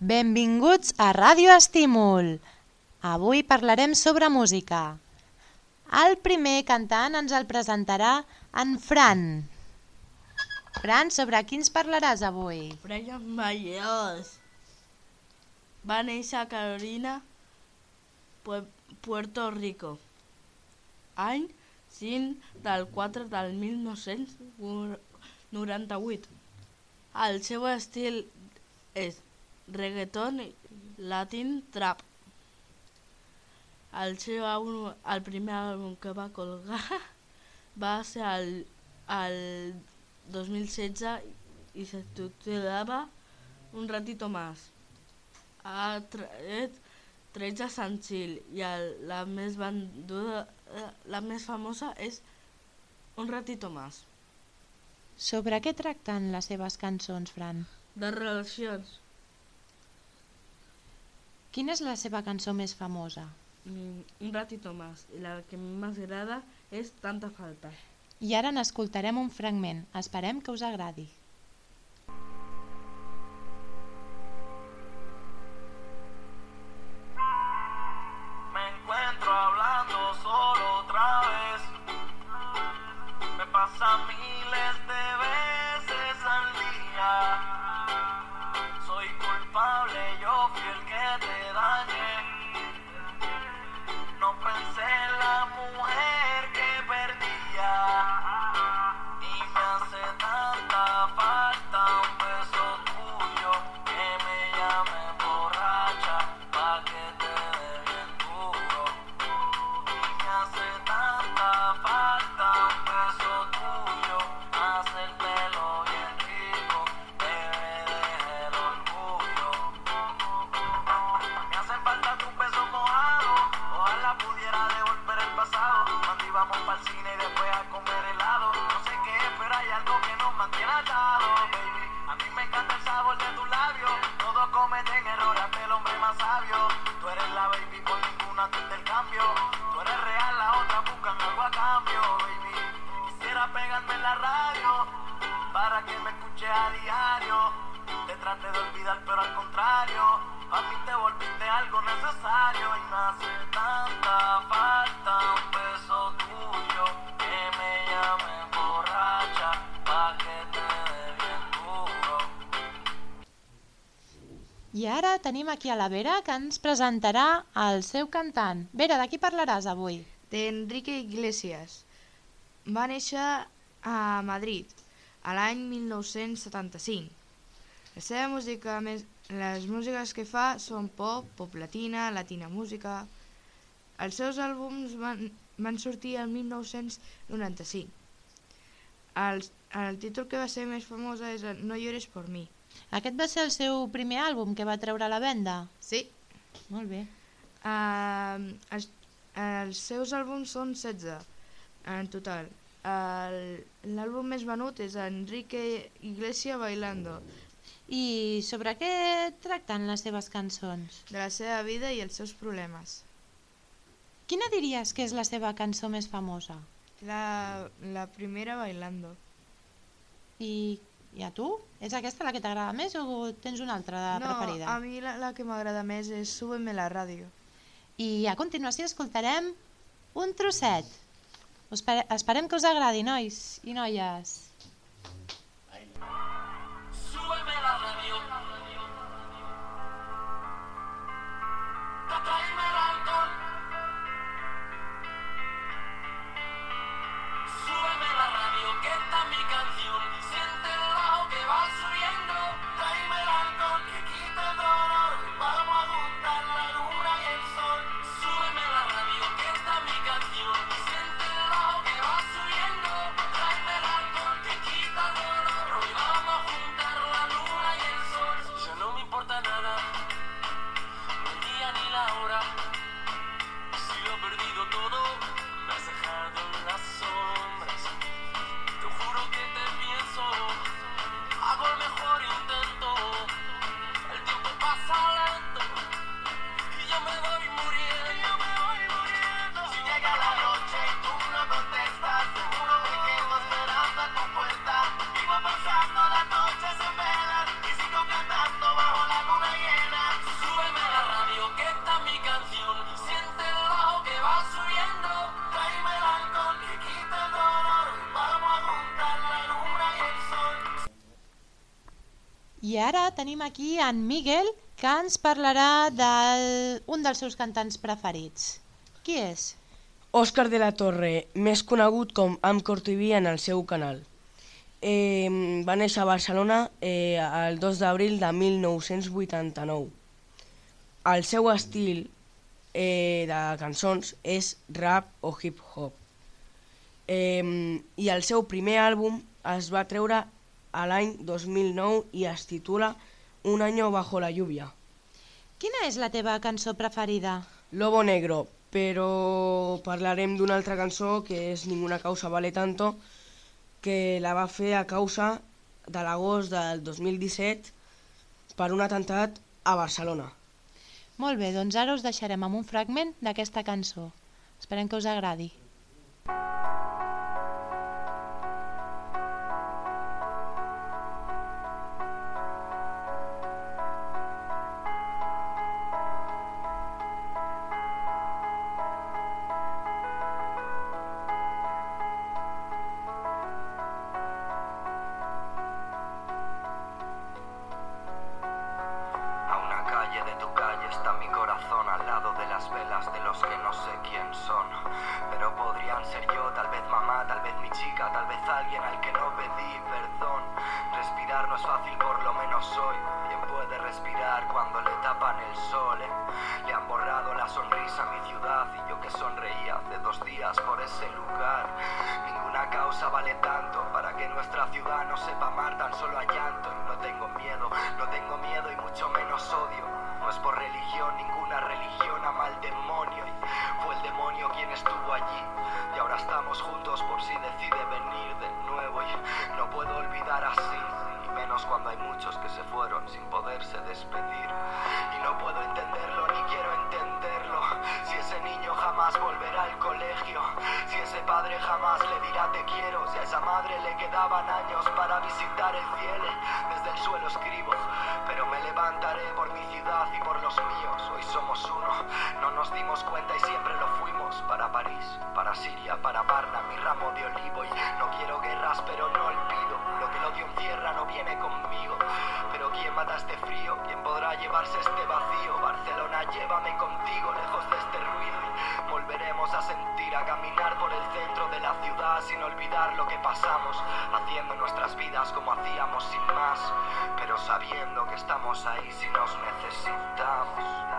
Benvinguts a Ràdio Estímul. Avui parlarem sobre música. El primer cantant ens el presentarà en Fran. Fran, sobre qui ens parlaràs avui? Brian Mayos va néixer a Carolina, Pue- Puerto Rico, any 5 del 4 del 1998. El seu estil és reggaeton, latin, trap. El seu àlbum, el primer àlbum que va colgar va ser el, el 2016 i se titulava Un ratito más. Ha tret 13 senzills i el, la més venduda, eh, la més famosa és Un ratito más. Sobre què tracten les seves cançons, Fran? De relacions. Quina és la seva cançó més famosa? Mm, Un ratito más. La que m'agrada és Tanta falta. I ara n'escoltarem un fragment. Esperem que us agradi. Pegarme en la radio para que me escuches a diario. Te trate de olvidar, pero al contrario, a mí te volviste algo necesario y me hace tanta falta un beso tuyo que me llame borracha pa' que te dé bien duro. I ara tenim aquí a la Vera que ens presentarà el seu cantant. Vera, de qui parlaràs avui? d'Enrique Iglesias. Va néixer a Madrid a l'any 1975. La seva música més, les músiques que fa són pop, pop latina, latina música. Els seus àlbums van, van sortir el 1995. El, el títol que va ser més famosa és No llores por mi. Aquest va ser el seu primer àlbum que va treure a la venda? Sí. Molt bé. Uh, els, els seus àlbums són 16 en total. El- L'àlbum més venut és Enrique Iglesias Bailando, I sobre què tracten les seves cançons? de la seva vida i els seus problemes. Quina diries que és la seva cançó més famosa? La, la primera Bailando. I, I a tu? És aquesta la que t'agrada més o tens una altra de no, preferida? a mi la, la que m'agrada més és Súbeme la ràdio. I a continuació escoltarem un trosset. Espere, esperem que us agradi, nois i noies. Ara tenim aquí en Miguel que ens parlarà d'un dels seus cantants preferits. Qui és? Òscar de la Torre, més conegut com Amcor TV en el seu canal. Eh, va néixer a Barcelona eh, el 2 d'abril de 1989. El seu estil eh, de cançons és rap o hip-hop. Eh, I el seu primer àlbum es va treure a l'any 2009 i es titula Un año bajo la lluvia. Quina és la teva cançó preferida? Lobo Negro, però parlarem d'una altra cançó que és Ninguna causa vale tanto, que la va fer a causa de l'agost del 2017 per un atemptat a Barcelona. Molt bé, doncs ara us deixarem amb un fragment d'aquesta cançó. Esperem que us agradi. A los que no sé quién son. Pero podrían ser yo, tal vez mamá, tal vez mi chica, tal vez alguien al que no pedí perdón. Respirar no es fácil, por lo menos hoy. ¿Quién puede respirar cuando le tapan el sol? eh? Le han borrado la sonrisa a mi ciudad y yo que sonreía hace dos días por ese lugar. Ninguna causa vale tanto para que nuestra ciudad no sepa amar, tan solo a llanto. Y no tengo miedo, no tengo miedo y mucho menos estamos juntos por si decide venir de nuevo. Y no puedo olvidar así. Y menos cuando hay muchos que se fueron sin poderse despedir. Y no puedo entenderlo ni quiero entenderlo. Si ese niño jamás volverá al colegio. Si ese padre jamás le dirá te quiero. Si a esa madre le quedaban años para visitar el cielo. Desde el suelo escribo. Pero me levantaré por mi ciudad y por los míos. Hoy somos uno. No nos dimos cuenta y siempre lo fuimos. Para París, para Siria, para Varna, mi ramo de olivo. Y no quiero guerras, pero no olvido. Lo que el odio encierra no viene conmigo. Pero ¿quién mata este frío? ¿Quién podrá llevarse este vacío? Barcelona, llévame contigo, lejos de este ruido. Y volveremos a sentir, a caminar por el centro de la ciudad sin olvidar lo que pasamos. Haciendo nuestras vidas como hacíamos sin más. Pero sabiendo que estamos ahí si nos necesitamos.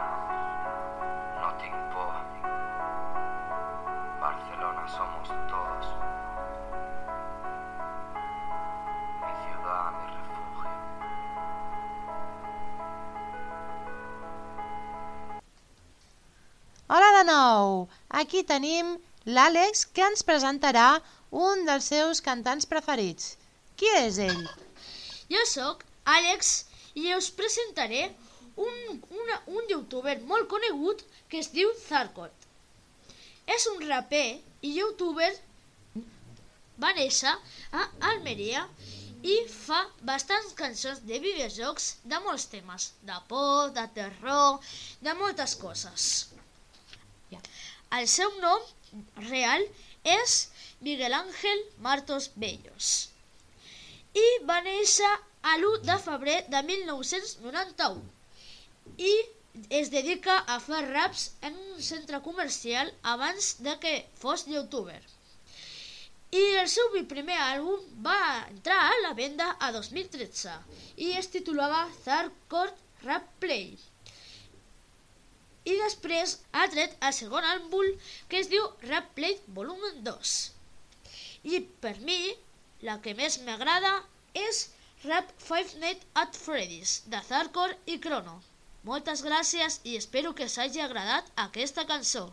De nou! Aquí tenim l'Àlex que ens presentarà un dels seus cantants preferits. Qui és ell? Jo sóc Àlex i us presentaré un, una, un youtuber molt conegut que es diu Zarkot. És un raper i youtuber va néixer a Almeria i fa bastants cançons de videojocs de molts temes, de por, de terror, de moltes coses. El seu nom real és Miguel Ángel Martos Bellos i va néixer a l'1 de febrer de 1991 i es dedica a fer raps en un centre comercial abans de que fos youtuber. I el seu primer àlbum va entrar a la venda a 2013 i es titulava Zarkord Rap Play. I després ha tret el segon àlbum que es diu Rap Play Volume 2. I per mi, la que més m'agrada és Rap Five Nights at Freddy's de Zarkor i Chrono. Moltes gràcies i espero que us hagi agradat aquesta cançó.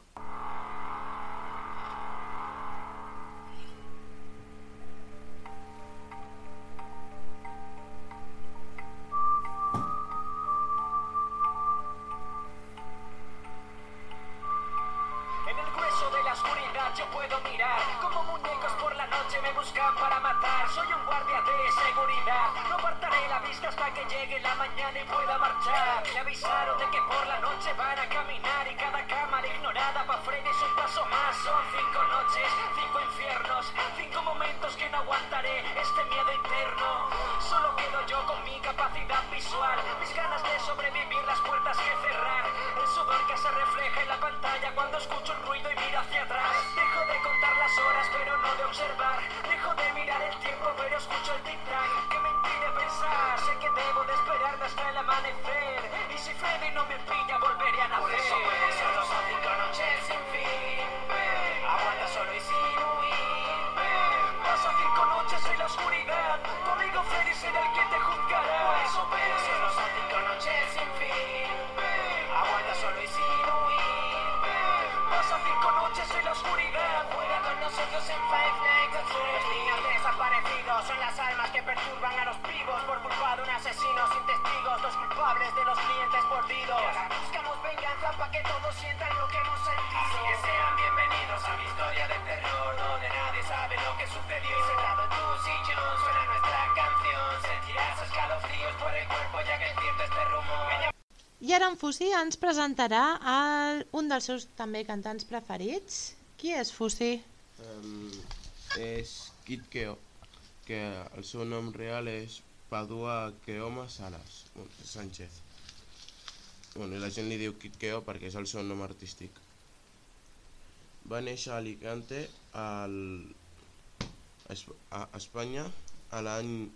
Y pueda marchar. Me avisaron de que por la noche van a caminar Y cada cámara ignorada pa' Freddy es un paso más. Son cinco noches, cinco infiernos Cinco momentos que no aguantaré Este miedo eterno. Solo que quedo yo con mi capacidad visual, mis ganas de sobrevivir, las puertas que cerrar, el sudor que se refleja en la pantalla cuando escucho En Fussi ens presentarà el, un dels seus també cantants preferits. Qui és Fussi? Um, és Kid Keo, que el seu nom real és Padua Keoma Salas Sánchez. Bueno, i la gent li diu Kid Keo perquè és el seu nom artístic. Va néixer a Alicante al, a Es- a Espanya l'any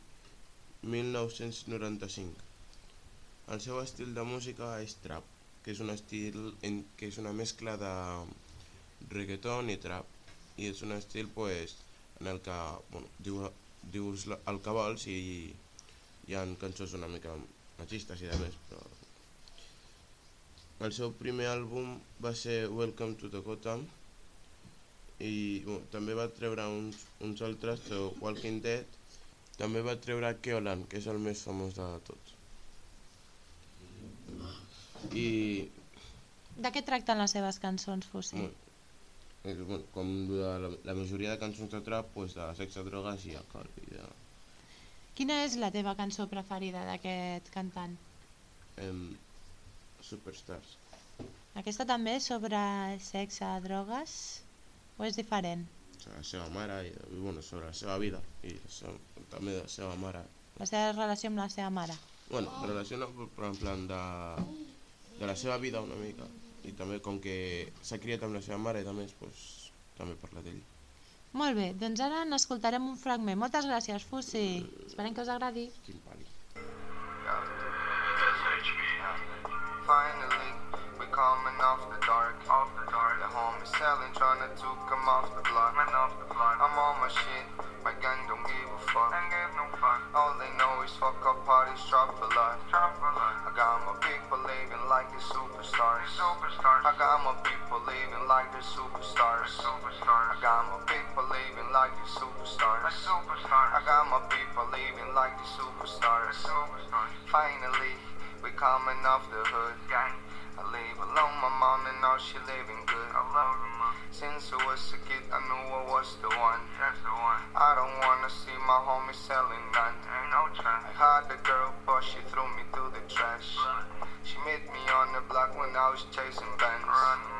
1995. El seu estil de música és trap, que és un estil en, que és una mescla de reggaeton i trap. I és un estil pues, en el que bueno, diu, dius el que vols i hi ha cançons una mica machistes i de més però el seu primer àlbum va ser Welcome to the Gotham i bueno, també va treure uns, uns altres, The Walking Dead. També va treure Keolan, que és el més famós de tots i De què tracten les seves cançons, Fussi? Bueno, com la, la majoria de cançons de trap, pues, de sexe, drogues i alcohol. I de, Quina és la teva cançó preferida d'aquest cantant? em, superstars. Aquesta també és sobre sexe, drogues? O és diferent? Sobre la seva mare i, bueno, sobre la seva vida i seva, també de la seva mare. La seva relació amb la seva mare? Bueno, relaciona però en plan de, de la seva vida una mica i també com que s'ha criat amb la seva mare més, pues, també parla d'ell. Molt bé, doncs ara n'escoltarem un fragment. Moltes gràcies, Fussi. Esperem que us agradi. Quin pànic. Finally, we coming off the dark. Off the dark. The homies selling, trying to come off the block. Man off the block. I'm on my shit. My gang don't give a fuck. Don't give no fuck. All they know is fuck up parties, drop a lot. Drop like the superstars. Superstars. I got my people living like the superstars. Superstars. I got my people living like the superstars. Superstars. I got my people living like the superstars. Superstars. Finally, we coming off the hood. Gang. I live alone, my mom and now she living good. I love her, mom. Since I was a kid, I knew I was the one. That's the one. I don't wanna see my homies selling none. Ain't no chance. I had a girl, but she threw me to the trash. She met me on the block when I was chasing bands. Me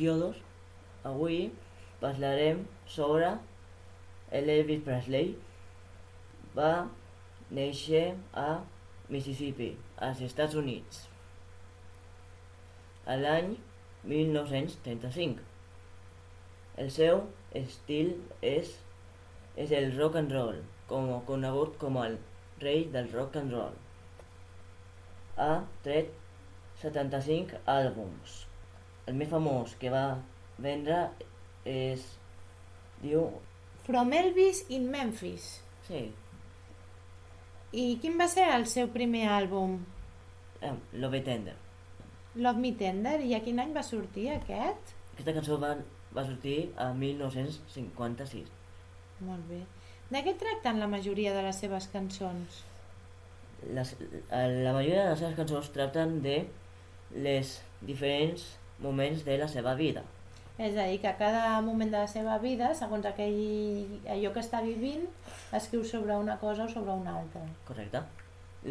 Fiodor. Avui parlarem sobre l'Elvis Presley. Va néixer a Mississippi, als Estats Units, a l'any 1935. El seu estil és, és el rock and roll, com, conegut com el rei del rock and roll. Ha tret 75 àlbums. El més famós que va vendre és... diu... From Elvis in Memphis. Sí, I quin va ser el seu primer àlbum? eh, Love Tender. Love Me Tender. I a quin any va sortir aquest? Aquesta cançó va va sortir a 1956. Molt bé. De què tracten la majoria de les seves cançons? Les, eh, la majoria de les seves cançons tracten de les diferents moments de la seva vida. És a dir, que a cada moment de la seva vida, segons aquell, allò que està vivint, escriu sobre una cosa o sobre una altra. Correcte.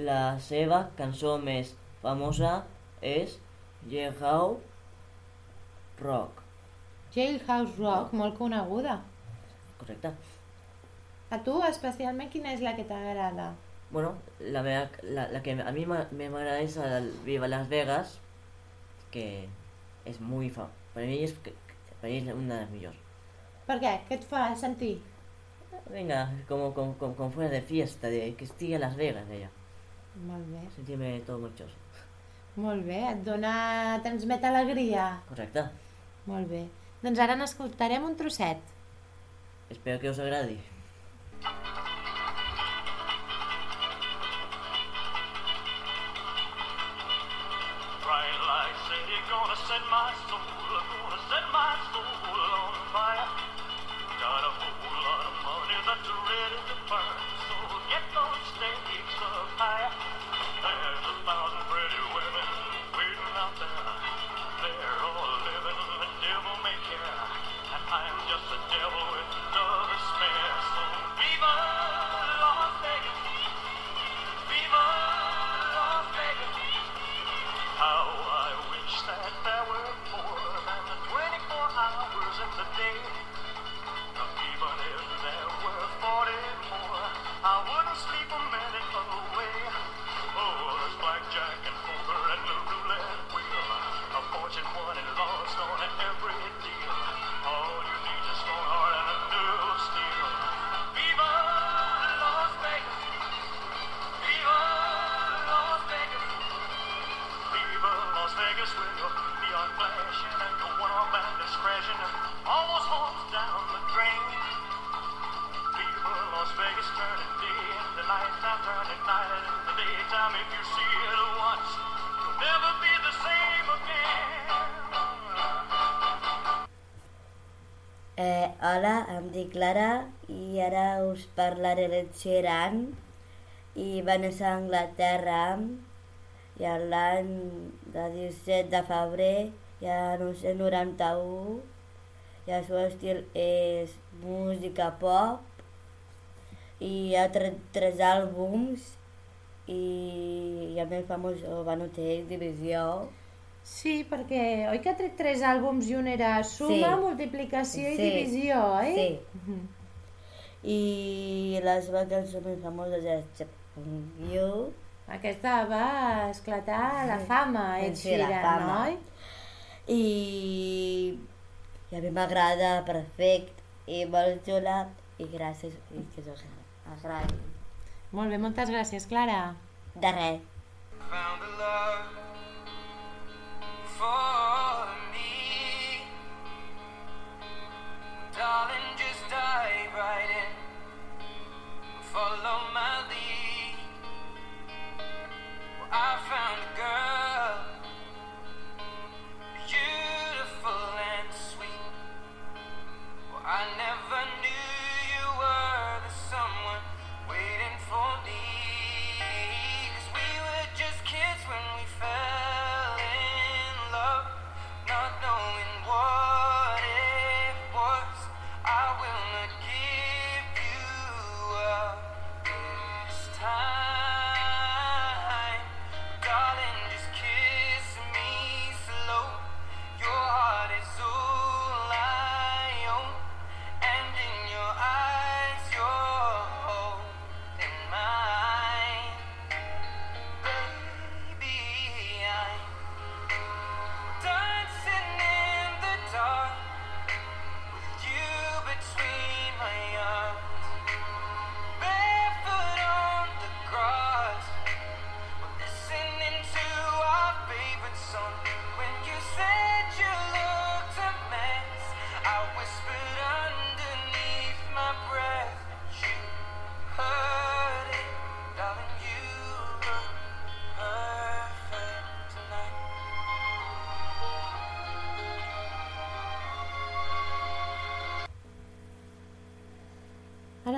La seva cançó més famosa és Jailhouse Rock. Jailhouse Rock, molt coneguda. Correcte. A tu, especialment, quina és la que t'agrada? Bueno, la, meva, la, la que a mi m'agrada és el Viva Las Vegas, que és molt fa. Per mi és, per mi és una de les millors. Per què? Què et fa sentir? Venga, como, como, como, como fuera de fiesta, de que estigui a Las Vegas, ella. Molt bé. Sentir-me tot marxós. Molt bé, et dona... transmet alegria. Correcte. Molt bé. Doncs ara n'escoltarem un trosset. Espero que us agradi. Clara i ara us parlaré de Sheeran i va néixer a Anglaterra i l'any de 17 de febrer i a 1991 i el seu estil és música pop i ha tret tres àlbums i, i el més famós van utilitzar Divisió Sí, perquè oi que ha tret tres àlbums i un era suma, Sí. multiplicació i Sí. divisió, oi? Sí. Mhm. i les seves cançons més famoses és You Aquesta va esclatar la fama, Ed Sí, Sheeran, fama. oi? i, i a mi m'agrada perfect i molt xula i gràcies i que us agradi Molt bé, moltes gràcies, Clara. de res Follow my lead. Well, I found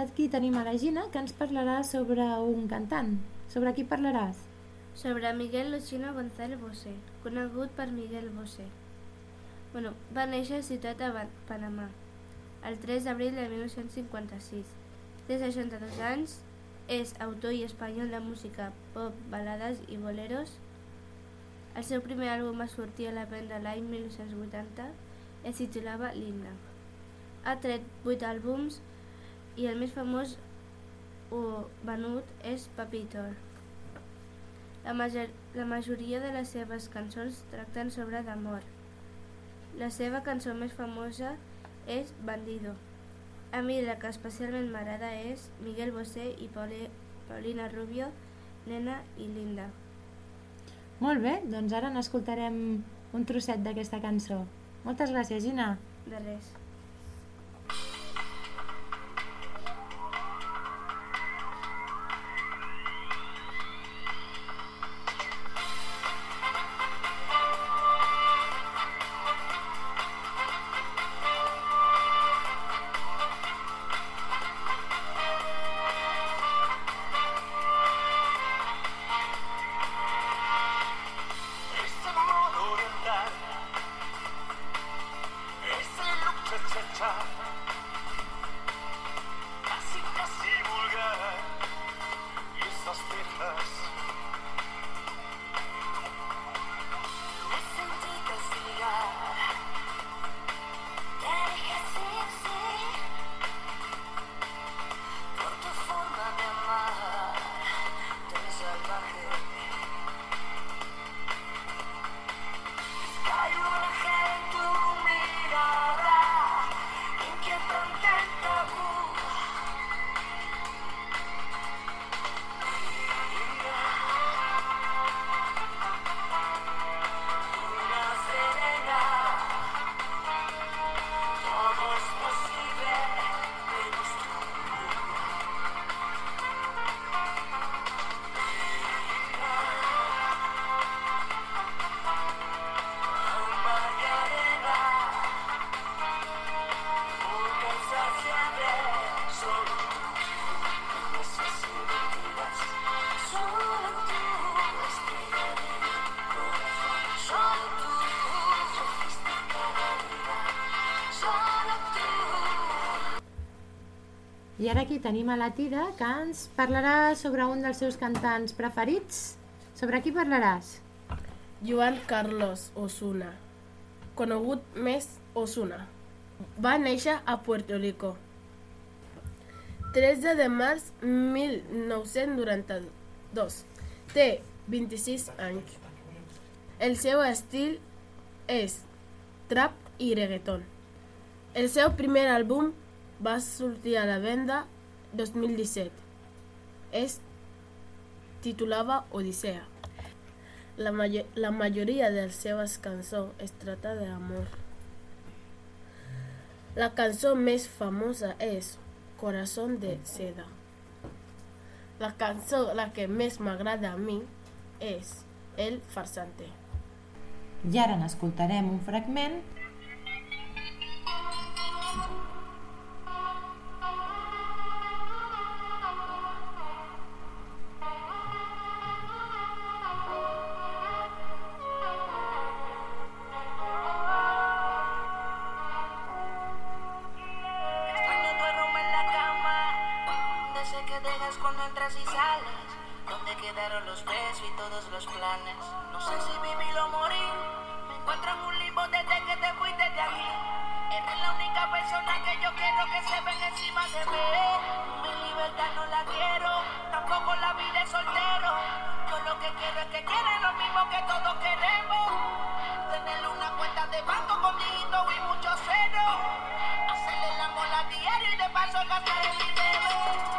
aquí tenim a la Gina que ens parlarà sobre un cantant. Sobre qui parlaràs? sobre Miguel Luchino González Bosé, conegut per Miguel Bosé. Bueno, va néixer a Ciutat de Panamà el 3 d'abril de 1956. Té 62 anys, és autor i espanyol de música pop, balades i boleros. El seu primer àlbum va sortir a la venda l'any 1980 i es titulava Linda. Ha tret 8 àlbums i el més famós o venut és Papito. La, major, la majoria de les seves cançons tracten sobre d'amor. La seva cançó més famosa és Bandido. A mi la que especialment m'agrada és Miguel Bosé i Pauli, Paulina Rubio, Nena i Linda. Molt bé, doncs ara n'escoltarem un trosset d'aquesta cançó. Moltes gràcies, Gina. De res. Ara aquí tenim a la Tira que ens parlarà sobre un dels seus cantants preferits. Sobre qui parlaràs? Joan Carlos Osuna, conegut més Osuna. Va néixer a Puerto Rico. 13 de març 1992. Té 26 anys. El seu estil és trap i reggaeton. El seu primer àlbum va sortir a la venda 2017. Es titulava Odissea. La, mayo la majoria de les seves cançons es tracta d'amor. La cançó més famosa és Corazón de Seda. La cançó la que més m'agrada a mi és El Farsante. I ara n'escoltarem un fragment que dejas cuando entras y sales. Donde quedaron los besos y todos los planes. No sé si vivir o morir. Me encuentro en un limbo desde que te fuiste de aquí. Eres la única persona que yo quiero que se ven encima de mí. Mi libertad no la quiero, tampoco la vida de soltero. Yo lo que quiero es que quieran lo mismo que todos queremos. Tener una cuenta de banco con y mucho cero. Hacerle el amor a diario y de paso gastar el dinero.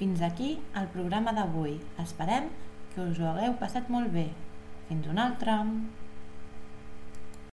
Fins aquí el programa d'avui. Esperem que us ho hagueu passat molt bé. Fins un altre!